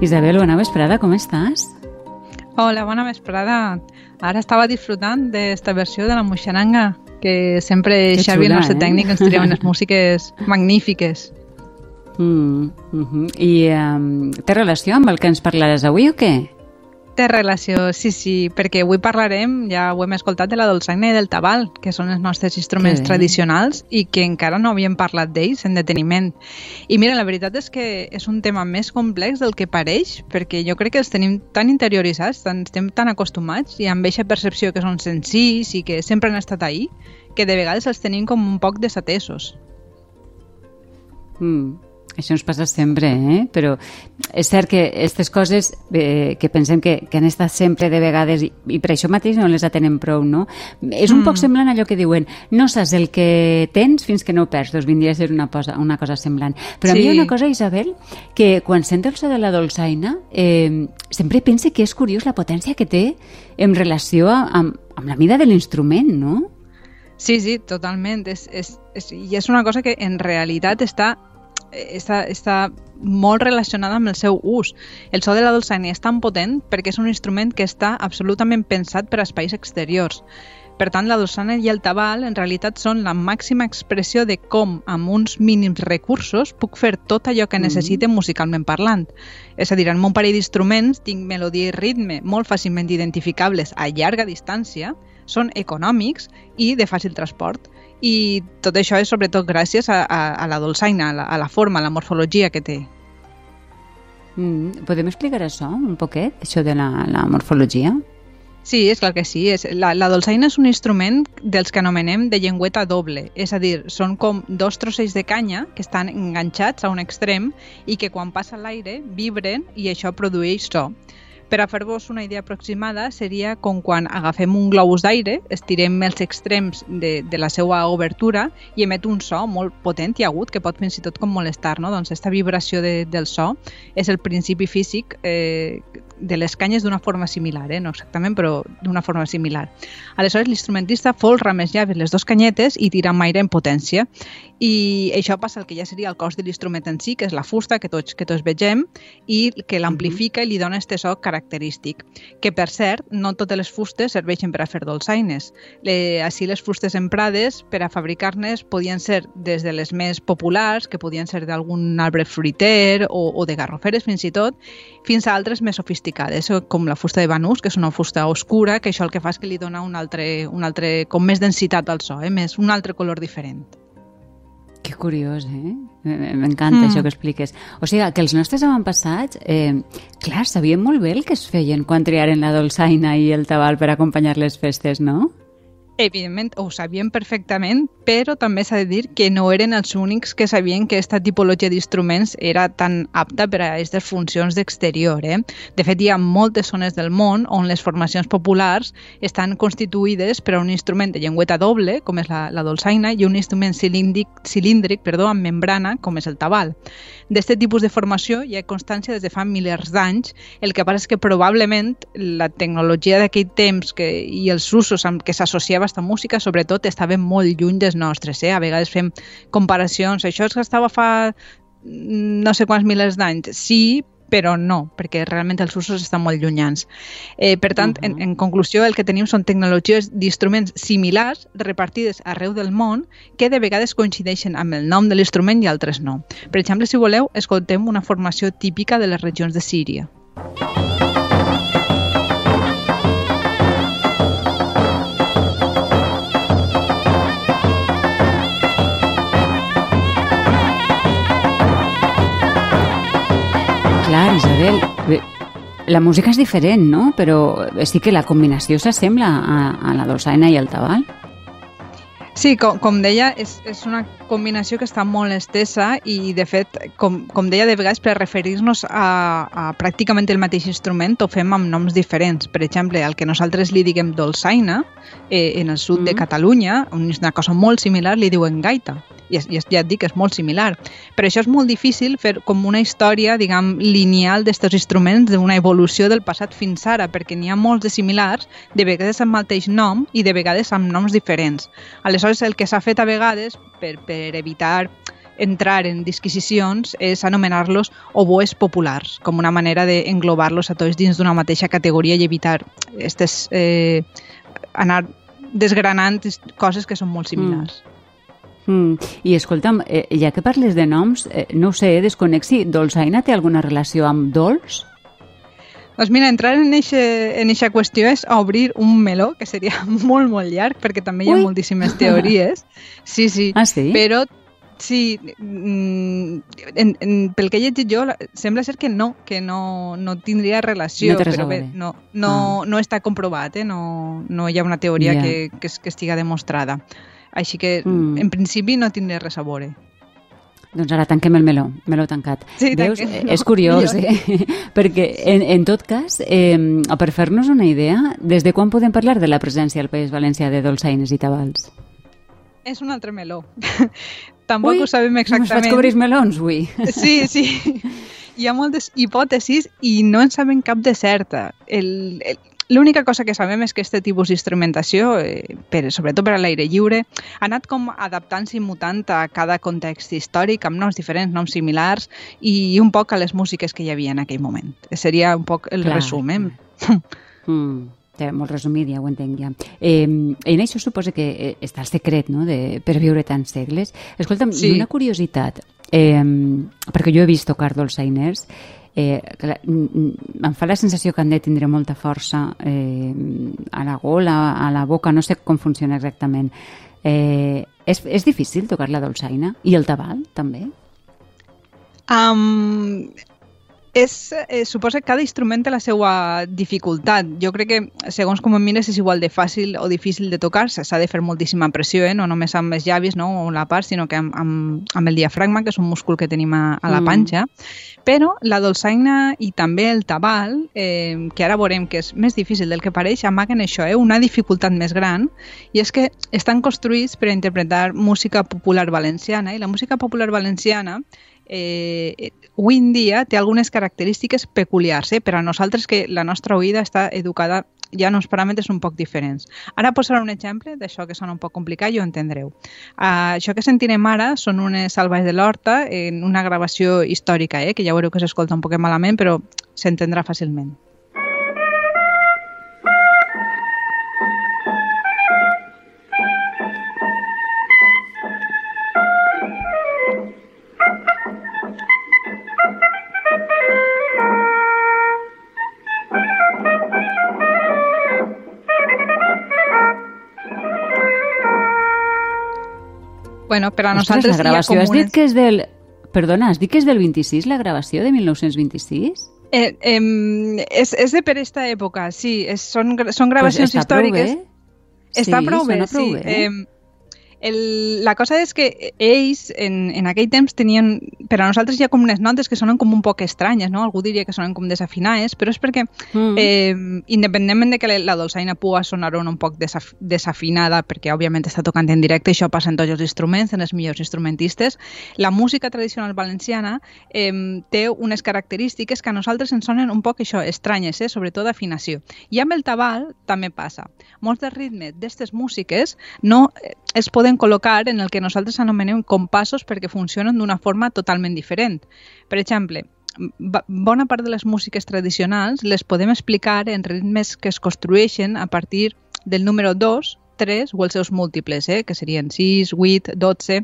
Isabel, bona vesprada, com estàs? Hola, bona vesprada. Ara estava disfrutant d'esta versió de la Moixananga, que sempre Que Xavi, el nostre eh? tècnic, ens tria unes músiques magnífiques. Mm, mm -hmm. I um, té relació amb el que ens parlaràs avui o què? Té relació, sí, sí, perquè avui parlarem, ja ho hem escoltat, de la dolçaina i del tabal, que són els nostres instruments tradicionals i que encara no havíem parlat d'ells en deteniment. I mira, la veritat és que és un tema més complex del que pareix, perquè jo crec que els tenim tan interioritzats, tan, estem tan acostumats i amb aquesta percepció que són senzills i que sempre han estat ahí, que de vegades els tenim com un poc desatesos. Mm, això ens passa sempre, eh? Però és cert que aquestes coses eh, que pensem que, que han estat sempre de vegades i, i per això mateix no les atenem prou, no? És un mm. poc semblant a allò que diuen no saps el que tens fins que no ho perds, doncs vindria a ser una cosa, una cosa semblant. Però sí. a mi hi ha una cosa, Isabel, que quan sento el so de la dolçaina eh, sempre pense que és curiós la potència que té en relació a, amb, amb la mida de l'instrument, no? Sí, sí, totalment. És, és, és, I és una cosa que en realitat està, està, està molt relacionada amb el seu ús. El so de la dolçaina és tan potent perquè és un instrument que està absolutament pensat per a espais exteriors. Per tant, la dolçana i el tabal en realitat són la màxima expressió de com, amb uns mínims recursos, puc fer tot allò que Mhm. necessite musicalment parlant. És a dir, en un parell d'instruments tinc melodia i ritme molt fàcilment identificables a llarga distància, són econòmics i de fàcil transport. I tot això és sobretot gràcies a, a, a la dolçaina, a la, a la forma, a la morfologia que té. Mm, podem explicar això un poquet, això de la, la morfologia? Sí, és clar que sí. És, la, la dolçaina és un instrument dels que anomenem de llengüeta doble, és a dir, són com dos trocells de canya que estan enganxats a un extrem i que quan passa l'aire vibren i això produeix so. Per a fer-vos una idea aproximada, seria com quan agafem un globus d'aire, estirem els extrems de, de la seva obertura i emet un so molt potent i agut que pot fins i tot com molestar. No? Doncs aquesta vibració de, del so és el principi físic eh, de les canyes d'una forma similar, eh? no exactament, però d'una forma similar. Aleshores, l'instrumentista folra més llaves les dues canyetes i tira amb aire en potència. I això passa el que ja seria el cos de l'instrument en si, que és la fusta que tots, que tots vegem, i que l'amplifica i li dona este so característic. Que, per cert, no totes les fustes serveixen per a fer dolçaines. Le, així les fustes emprades per a fabricar-nes podien ser des de les més populars, que podien ser d'algun arbre fruiter o, o de garroferes fins i tot, fins a altres més sofisticades, com la fusta de banús, que és una fusta oscura, que això el que fa és que li dona un altre, un altre com més densitat al so, eh? més, un altre color diferent. Que curiós, eh? M- M'encanta Mm. mm. això que expliques. O sigui, que els nostres avantpassats, eh, clar, sabien molt bé el que es feien quan triaren la dolçaina i el tabal per acompanyar les festes, no? Evidentment, ho sabien perfectament, però també s'ha de dir que no eren els únics que sabien que aquesta tipologia d'instruments era tan apta per a aquestes funcions d'exterior. Eh? De fet, hi ha moltes zones del món on les formacions populars estan constituïdes per a un instrument de llengüeta doble, com és la, la dolçaina, i un instrument cilíndric, cilíndric perdó, amb membrana, com és el tabal. D'aquest tipus de formació hi ha constància des de fa milers d'anys, el que passa és que probablement la tecnologia d'aquell temps que, i els usos amb què s'associava aquesta música, sobretot, estaven molt lluny dels nostres. Eh? A vegades fem comparacions. Això es gastava fa mm, no sé quants milers d'anys. Sí, però no, perquè realment els usos estan molt llunyans. Eh, per tant, uh -huh. en, en conclusió, el que tenim són tecnologies d'instruments similars repartides arreu del món que de vegades coincideixen amb el nom de l'instrument i altres no. Per exemple, si voleu, escoltem una formació típica de les regions de Síria. Clar, Isabel, bé, la música és diferent, no? Però sí que la combinació s'assembla a, a la dolçaina i el tabal. Sí, com, com deia, és, és una combinació que està molt estesa i, de fet, com, com deia, de vegades per referir-nos a, a pràcticament el mateix instrument ho fem amb noms diferents. Per exemple, el que nosaltres li diguem dolçaina, eh, en el sud mm. de Catalunya, una cosa molt similar, li diuen gaita. I, i ja et dic, és molt similar. Per això és molt difícil fer com una història, diguem, lineal d'estos instruments, d'una evolució del passat fins ara, perquè n'hi ha molts de similars, de vegades amb el mateix nom i de vegades amb noms diferents. Aleshores, el que s'ha fet a vegades per, per evitar entrar en disquisicions és anomenar-los oboes populars, com una manera d'englobar-los a tots dins d'una mateixa categoria i evitar estes, eh, anar desgranant coses que són molt similars. Mm. Mm. I escolta'm, eh, ja que parles de noms, eh, no ho sé, desconec si Dolçaina té alguna relació amb Dols? Doncs mira, entrar en eixa, en eixa qüestió és obrir un meló, que seria molt, molt llarg, perquè també hi ha Ui. moltíssimes teories. Sí, sí. Ah, sí? Però Sí, mm, en, en, pel que he llegit jo, sembla ser que no, que no, no tindria relació, no però bé, no, no, ah. no està comprovat, eh? no, no hi ha una teoria yeah. que, que, que estiga demostrada. Així que, mm. en principi, no tindré res a veure. Doncs ara tanquem el meló, meló tancat. Sí, Veus? Tanquem, no, és curiós, eh? perquè en, en tot cas, eh, per fer-nos una idea, des de quan podem parlar de la presència al País Valencià de dolçaines i tabals? És un altre meló. Tampoc ui, ho sabem exactament. Ui, faig cobrir melons, ui. Sí, sí. Hi ha moltes hipòtesis i no en sabem cap de certa. El, el, L'única cosa que sabem és que aquest tipus d'instrumentació, eh, per, sobretot per a l'aire lliure, ha anat com adaptant-se i mutant a cada context històric, amb noms diferents, noms similars, i un poc a les músiques que hi havia en aquell moment. Seria un poc el Clar. resum, eh? Mm. Molt resumit, ja ho entenc ja. Eh, en això suposa que eh, està el secret no? de, per viure tants segles. Escolta'm, sí. una curiositat, eh, perquè jo he vist tocar dolçainers, eh, em fa la sensació que han de tindre molta força eh, a la gola, a la boca, no sé com funciona exactament. Eh, és, és difícil tocar la dolçaina? I el tabal, també? Um, és, eh, suposa que cada instrument té la seva dificultat. Jo crec que, segons com em mires, és igual de fàcil o difícil de tocar. S'ha de fer moltíssima pressió, eh? no només amb els llavis no? o la part, sinó que amb, amb, amb el diafragma, que és un múscul que tenim a, a la mm. panxa. Mm. Però la dolçaina i també el tabal, eh, que ara veurem que és més difícil del que pareix, amaguen això, eh? una dificultat més gran, i és que estan construïts per a interpretar música popular valenciana, i la música popular valenciana eh, avui en dia té algunes característiques peculiars eh, per a nosaltres que la nostra oïda està educada ja en uns paràmetres un poc diferents. Ara posaré un exemple d'això que sona un poc complicat i ho entendreu. Uh, això que sentirem ara són unes salves de l'horta en una gravació històrica, eh, que ja veureu que s'escolta un poc malament, però s'entendrà fàcilment. Bueno, per a Ostres, nosaltres la gravació, ha has dit que és del... Perdona, has dit que és del 26, la gravació de 1926? Eh, eh, és, és de per aquesta època, sí. És, són, són gravacions pues històriques. Prou bé. Està sí, prou bé, prou sí. Bé. Eh, el, la cosa és que ells en, en aquell temps tenien, per a nosaltres hi ha com unes notes que sonen com un poc estranyes, no? Algú diria que sonen com desafinades, però és perquè mm. eh, independentment de que la dolçaina pua sonar un poc desaf, desafinada, perquè òbviament està tocant en directe, això passa en tots els instruments, en els millors instrumentistes, la música tradicional valenciana eh, té unes característiques que a nosaltres ens sonen un poc això, estranyes, eh? sobretot d'afinació. I amb el tabal també passa. Molts dels ritmes d'aquestes músiques no eh, es poden col·locar en el que nosaltres anomenem compassos perquè funcionen d'una forma totalment diferent. Per exemple, bona part de les músiques tradicionals les podem explicar en ritmes que es construeixen a partir del número 2, 3 o els seus múltiples, eh? que serien 6, 8, 12.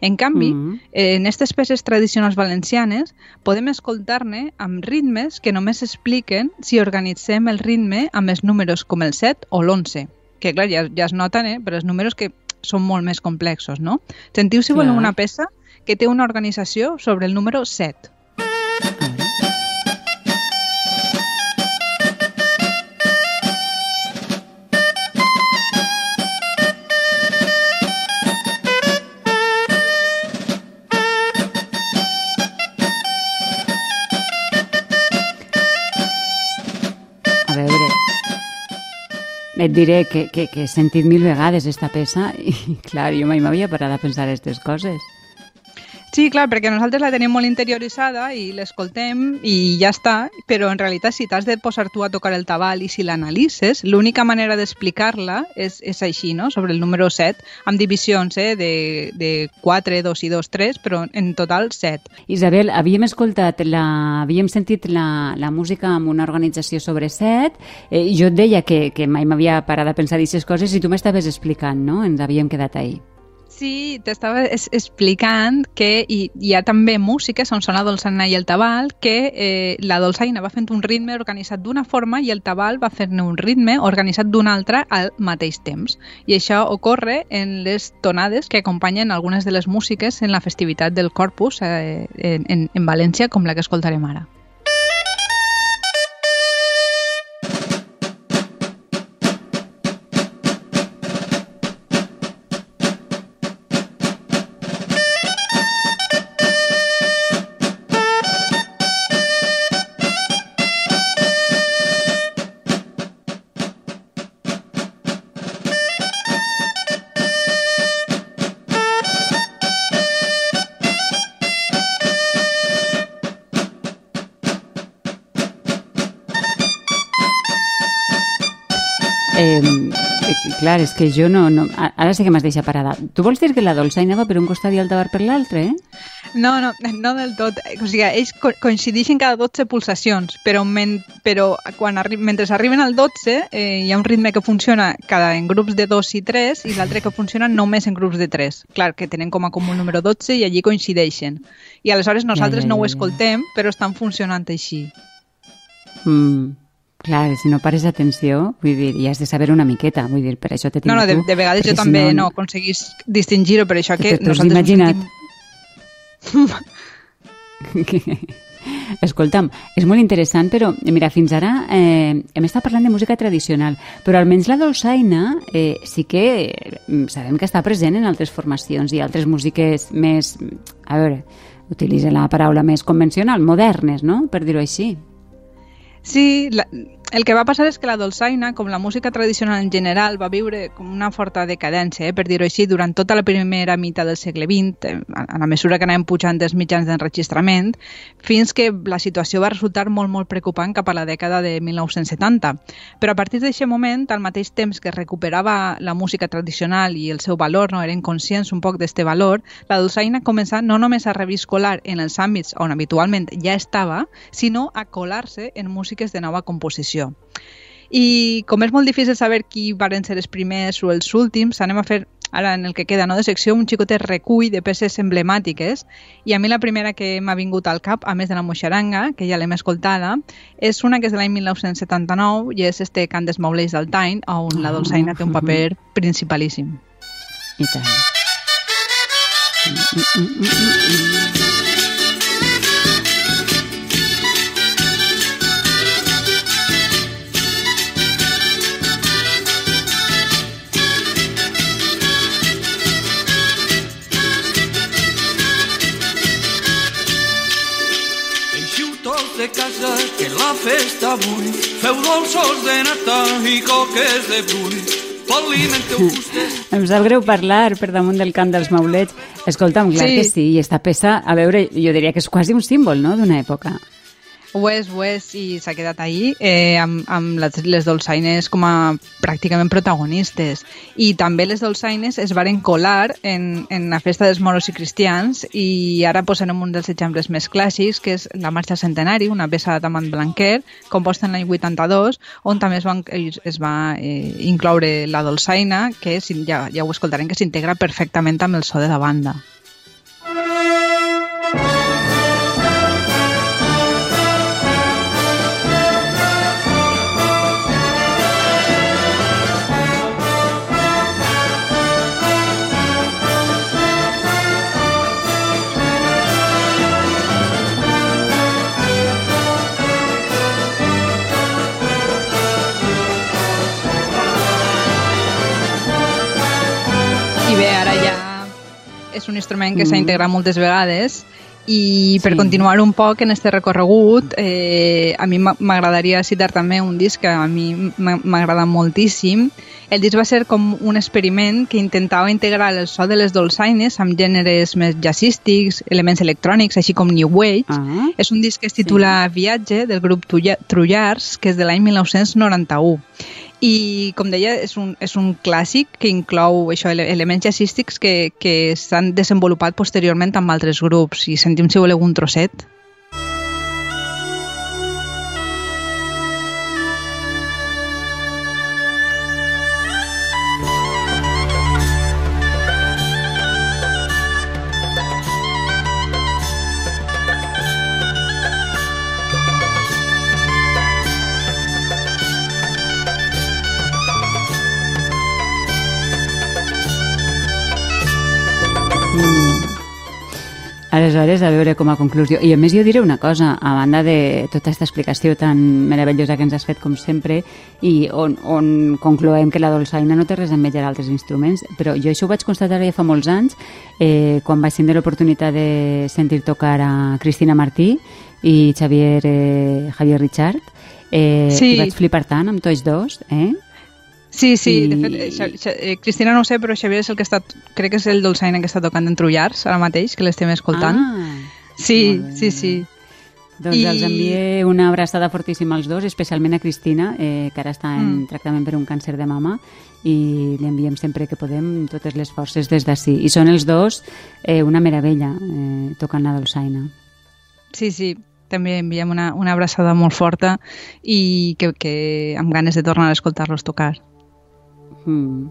En canvi, mm -hmm. en aquestes peces tradicionals valencianes podem escoltar-ne amb ritmes que només expliquen si organitzem el ritme amb els números com el 7 o l'11 que clar, ja, ja es noten, eh? però els números que són molt més complexos, no? Sentiu, si voleu, una peça que té una organització sobre el número 7. Et diré que, que, que he sentit mil vegades esta peça i, clar, jo mai m'havia parat a pensar aquestes coses. Sí, clar, perquè nosaltres la tenim molt interioritzada i l'escoltem i ja està, però en realitat si t'has de posar tu a tocar el tabal i si l'analitzes, l'única manera d'explicar-la és, és així, no? sobre el número 7, amb divisions eh? de, de 4, 2 i 2, 3, però en total 7. Isabel, havíem escoltat, la, havíem sentit la, la música amb una organització sobre 7, eh, jo et deia que, que mai m'havia parat a pensar aquestes coses i tu m'estaves explicant, no? Ens havíem quedat ahir. Sí, t'estava explicant que hi, hi ha també on són la dolçaina i el tabal, que eh, la dolçaina va fent un ritme organitzat d'una forma i el tabal va fent un ritme organitzat d'una altra al mateix temps. I això ocorre en les tonades que acompanyen algunes de les músiques en la festivitat del Corpus eh, en, en València, com la que escoltarem ara. Eh, clar, és que jo no, no... Ara sí que m'has deixat parada. Tu vols dir que la dolçaina va per un costat i el tabar per l'altre, eh? No, no, no del tot. O sigui, ells co coincideixen cada 12 pulsacions, però, men però quan arri mentre arriben al 12 eh, hi ha un ritme que funciona cada en grups de 2 i 3 i l'altre que funciona només en grups de 3. Clar, que tenen com a comú el número 12 i allí coincideixen. I aleshores nosaltres ja, ja, ja, no ho escoltem, però estan funcionant així. Mm, Clar, si no pares atenció, vull dir, i has de saber una miqueta, vull dir, per això te tinc No, no, de, de vegades jo també si no, no aconseguís distingir-ho, per això que, que nosaltres... Imagina't. Sentim... Escolta'm, és molt interessant, però mira, fins ara eh, hem estat parlant de música tradicional, però almenys la dolçaina eh, sí que eh, sabem que està present en altres formacions i altres músiques més, a veure, utilitza la paraula més convencional, modernes, no?, per dir-ho així. Sí, la, el que va passar és que la dolçaina, com la música tradicional en general, va viure com una forta decadència, eh, per dir-ho així, durant tota la primera meitat del segle XX, eh, a la mesura que anàvem pujant els mitjans d'enregistrament, fins que la situació va resultar molt, molt preocupant cap a la dècada de 1970. Però a partir d'aquest moment, al mateix temps que recuperava la música tradicional i el seu valor, no eren conscients un poc d'este valor, la dolçaina comença no només a reviscolar en els àmbits on habitualment ja estava, sinó a colar-se en músiques de nova composició televisió. I com és molt difícil saber qui varen ser els primers o els últims, anem a fer ara en el que queda no, de secció un xicotet recull de peces emblemàtiques i a mi la primera que m'ha vingut al cap, a més de la moixaranga, que ja l'hem escoltada, és una que és de l'any 1979 i és este Cant dels Maulers del Tain, on la dolçaina té un paper principalíssim. I tant. Mm, mm, mm, mm, mm. Casa que la festa avui feu dolços de nata i coques de brull em sap greu parlar per damunt del cant dels maulets. Escolta'm, clar sí. que sí, i esta peça, a veure, jo diria que és quasi un símbol, no?, d'una època. Ho és, ho és, i s'ha quedat ahir eh, amb, amb les, les dolçaines com a pràcticament protagonistes. I també les dolçaines es varen colar en, en la festa dels moros i cristians i ara posarem un dels exemples més clàssics, que és la Marxa Centenari, una peça d'Amant Blanquer, composta en l'any 82, on també es, van, es va eh, incloure la dolçaina, que ja, ja ho escoltarem, que s'integra perfectament amb el so de la banda. Instrument que s'ha mm. integrat moltes vegades I per Sí. continuar un poc en este recorregut, eh, a mi m'a- m'agradaria citar també un disc que a mi m'a- m'agrada moltíssim. El disc va ser com un experiment que intentava integrar el so de les dolçaines amb gèneres més jazzístics, elements electrònics, així com New Wave. Ah, És un disc que es titula Viatge, del grup Trullars, que és de l'any 1991. I, com deia, és un, és un clàssic que inclou això, ele- elements jazzístics que, que s'han desenvolupat posteriorment amb altres grups. I sentim, si voleu, un trosset. Aleshores, a veure com a conclusió. I a més jo diré una cosa, a banda de tota aquesta explicació tan meravellosa que ens has fet com sempre i on, on concloem que la dolçaina no té res a envejar altres instruments, però jo això ho vaig constatar ja fa molts anys eh, quan vaig tindre l'oportunitat de sentir tocar a Cristina Martí i Xavier, eh, Javier Richard eh, Sí. i vaig flipar tant amb tots dos, eh? Sí, sí, de I- fet, eh, Xa- Xa- eh, Cristina no ho sé, però Xavier és el que està, crec que és el dolçaina que està tocant en Trullars ara mateix, que l'estem escoltant. Ah, sí, sí, sí. Doncs I- els envié una abraçada fortíssima als dos, especialment a Cristina, eh, que ara està en Mm. tractament per un càncer de mama, i li enviem sempre que podem totes les forces des d'ací. I són els dos eh, una meravella eh, tocant la dolçaina. Sí, sí, també enviem una, una abraçada molt forta i que, que amb ganes de tornar a escoltar-los tocar. Mm.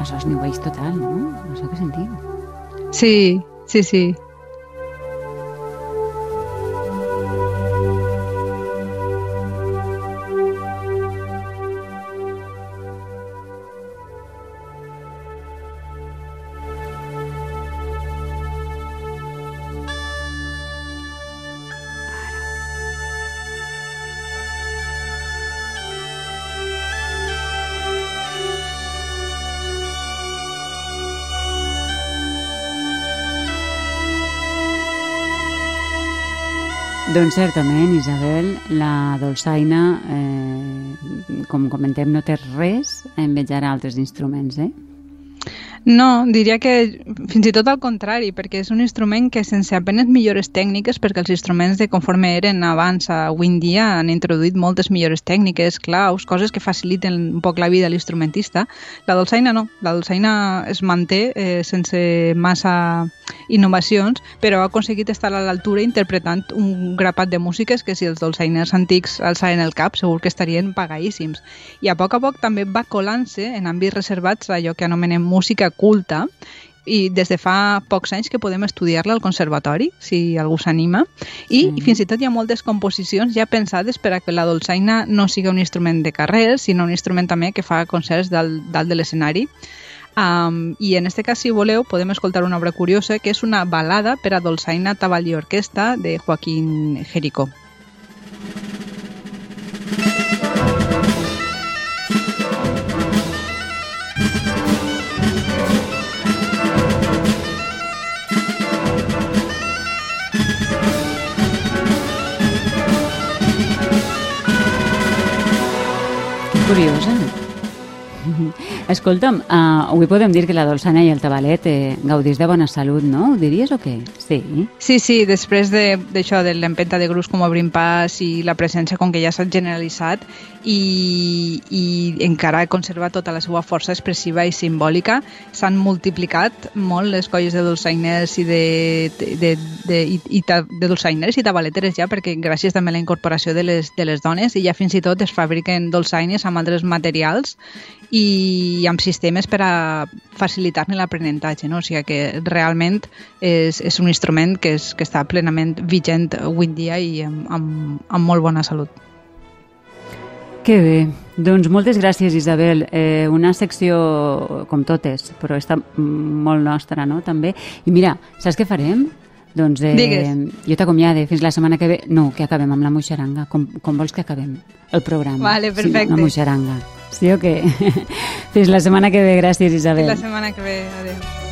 Això és New Age total, no? Això que sentim. Sí, sí, sí. Doncs certament, Isabel, la dolçaina, eh, com comentem, no té res a envejar altres instruments, eh? No, diria que fins i tot al contrari, perquè és un instrument que sense apenes millores tècniques, perquè els instruments de conforme eren abans a avui en dia han introduït moltes millores tècniques, claus, coses que faciliten un poc la vida a l'instrumentista. La dolçaina no, la dolçaina es manté eh, sense massa innovacions, però ha aconseguit estar a l'altura interpretant un grapat de músiques que si els dolçainers antics alçaven el cap segur que estarien pagadíssims. I a poc a poc també va colant-se en àmbits reservats allò que anomenem música culta i des de fa pocs anys que podem estudiar-la al conservatori, si algú s'anima, i Sí. fins i tot hi ha moltes composicions ja pensades per a que la dolçaina no siga un instrument de carrer, sinó un instrument també que fa concerts dalt, dalt de l'escenari. Um, I en este cas, si voleu, podem escoltar una obra curiosa que és una balada per a dolçaina, tabal i orquestra de Joaquín Jericó. Curiosa. Escolta'm, uh, avui podem dir que la dolçana i el tabalet eh, gaudís de bona salut, no? Ho diries o què? Sí. Sí, sí, després de- d'això de, de l'empenta de grups com Obrim Pas i la presència com que ja s'ha generalitzat i, i encara conserva tota la seva força expressiva i simbòlica, s'han multiplicat molt les colles de dolçainers i de, de, de, de, i, i ta, de dolçainers i tabaleteres ja, perquè gràcies també a la incorporació de les, de les dones i ja fins i tot es fabriquen dolçaines amb altres materials i amb sistemes per a facilitar-ne l'aprenentatge, no? o sigui que realment és, és un instrument que, és, que està plenament vigent avui dia i amb, amb, amb molt bona salut. Que bé. Doncs moltes gràcies, Isabel. Eh, una secció com totes, però està molt nostra, no?, també. I mira, saps què farem? Doncs eh, Digues. jo t'acomiade fins la setmana que ve. No, que acabem amb la moixaranga. Com, com vols que acabem el programa? Vale, Sí, perfecte. la moixaranga. Sí o què? Fins la setmana que ve. Gràcies, Isabel. Fins la setmana que ve. Adéu.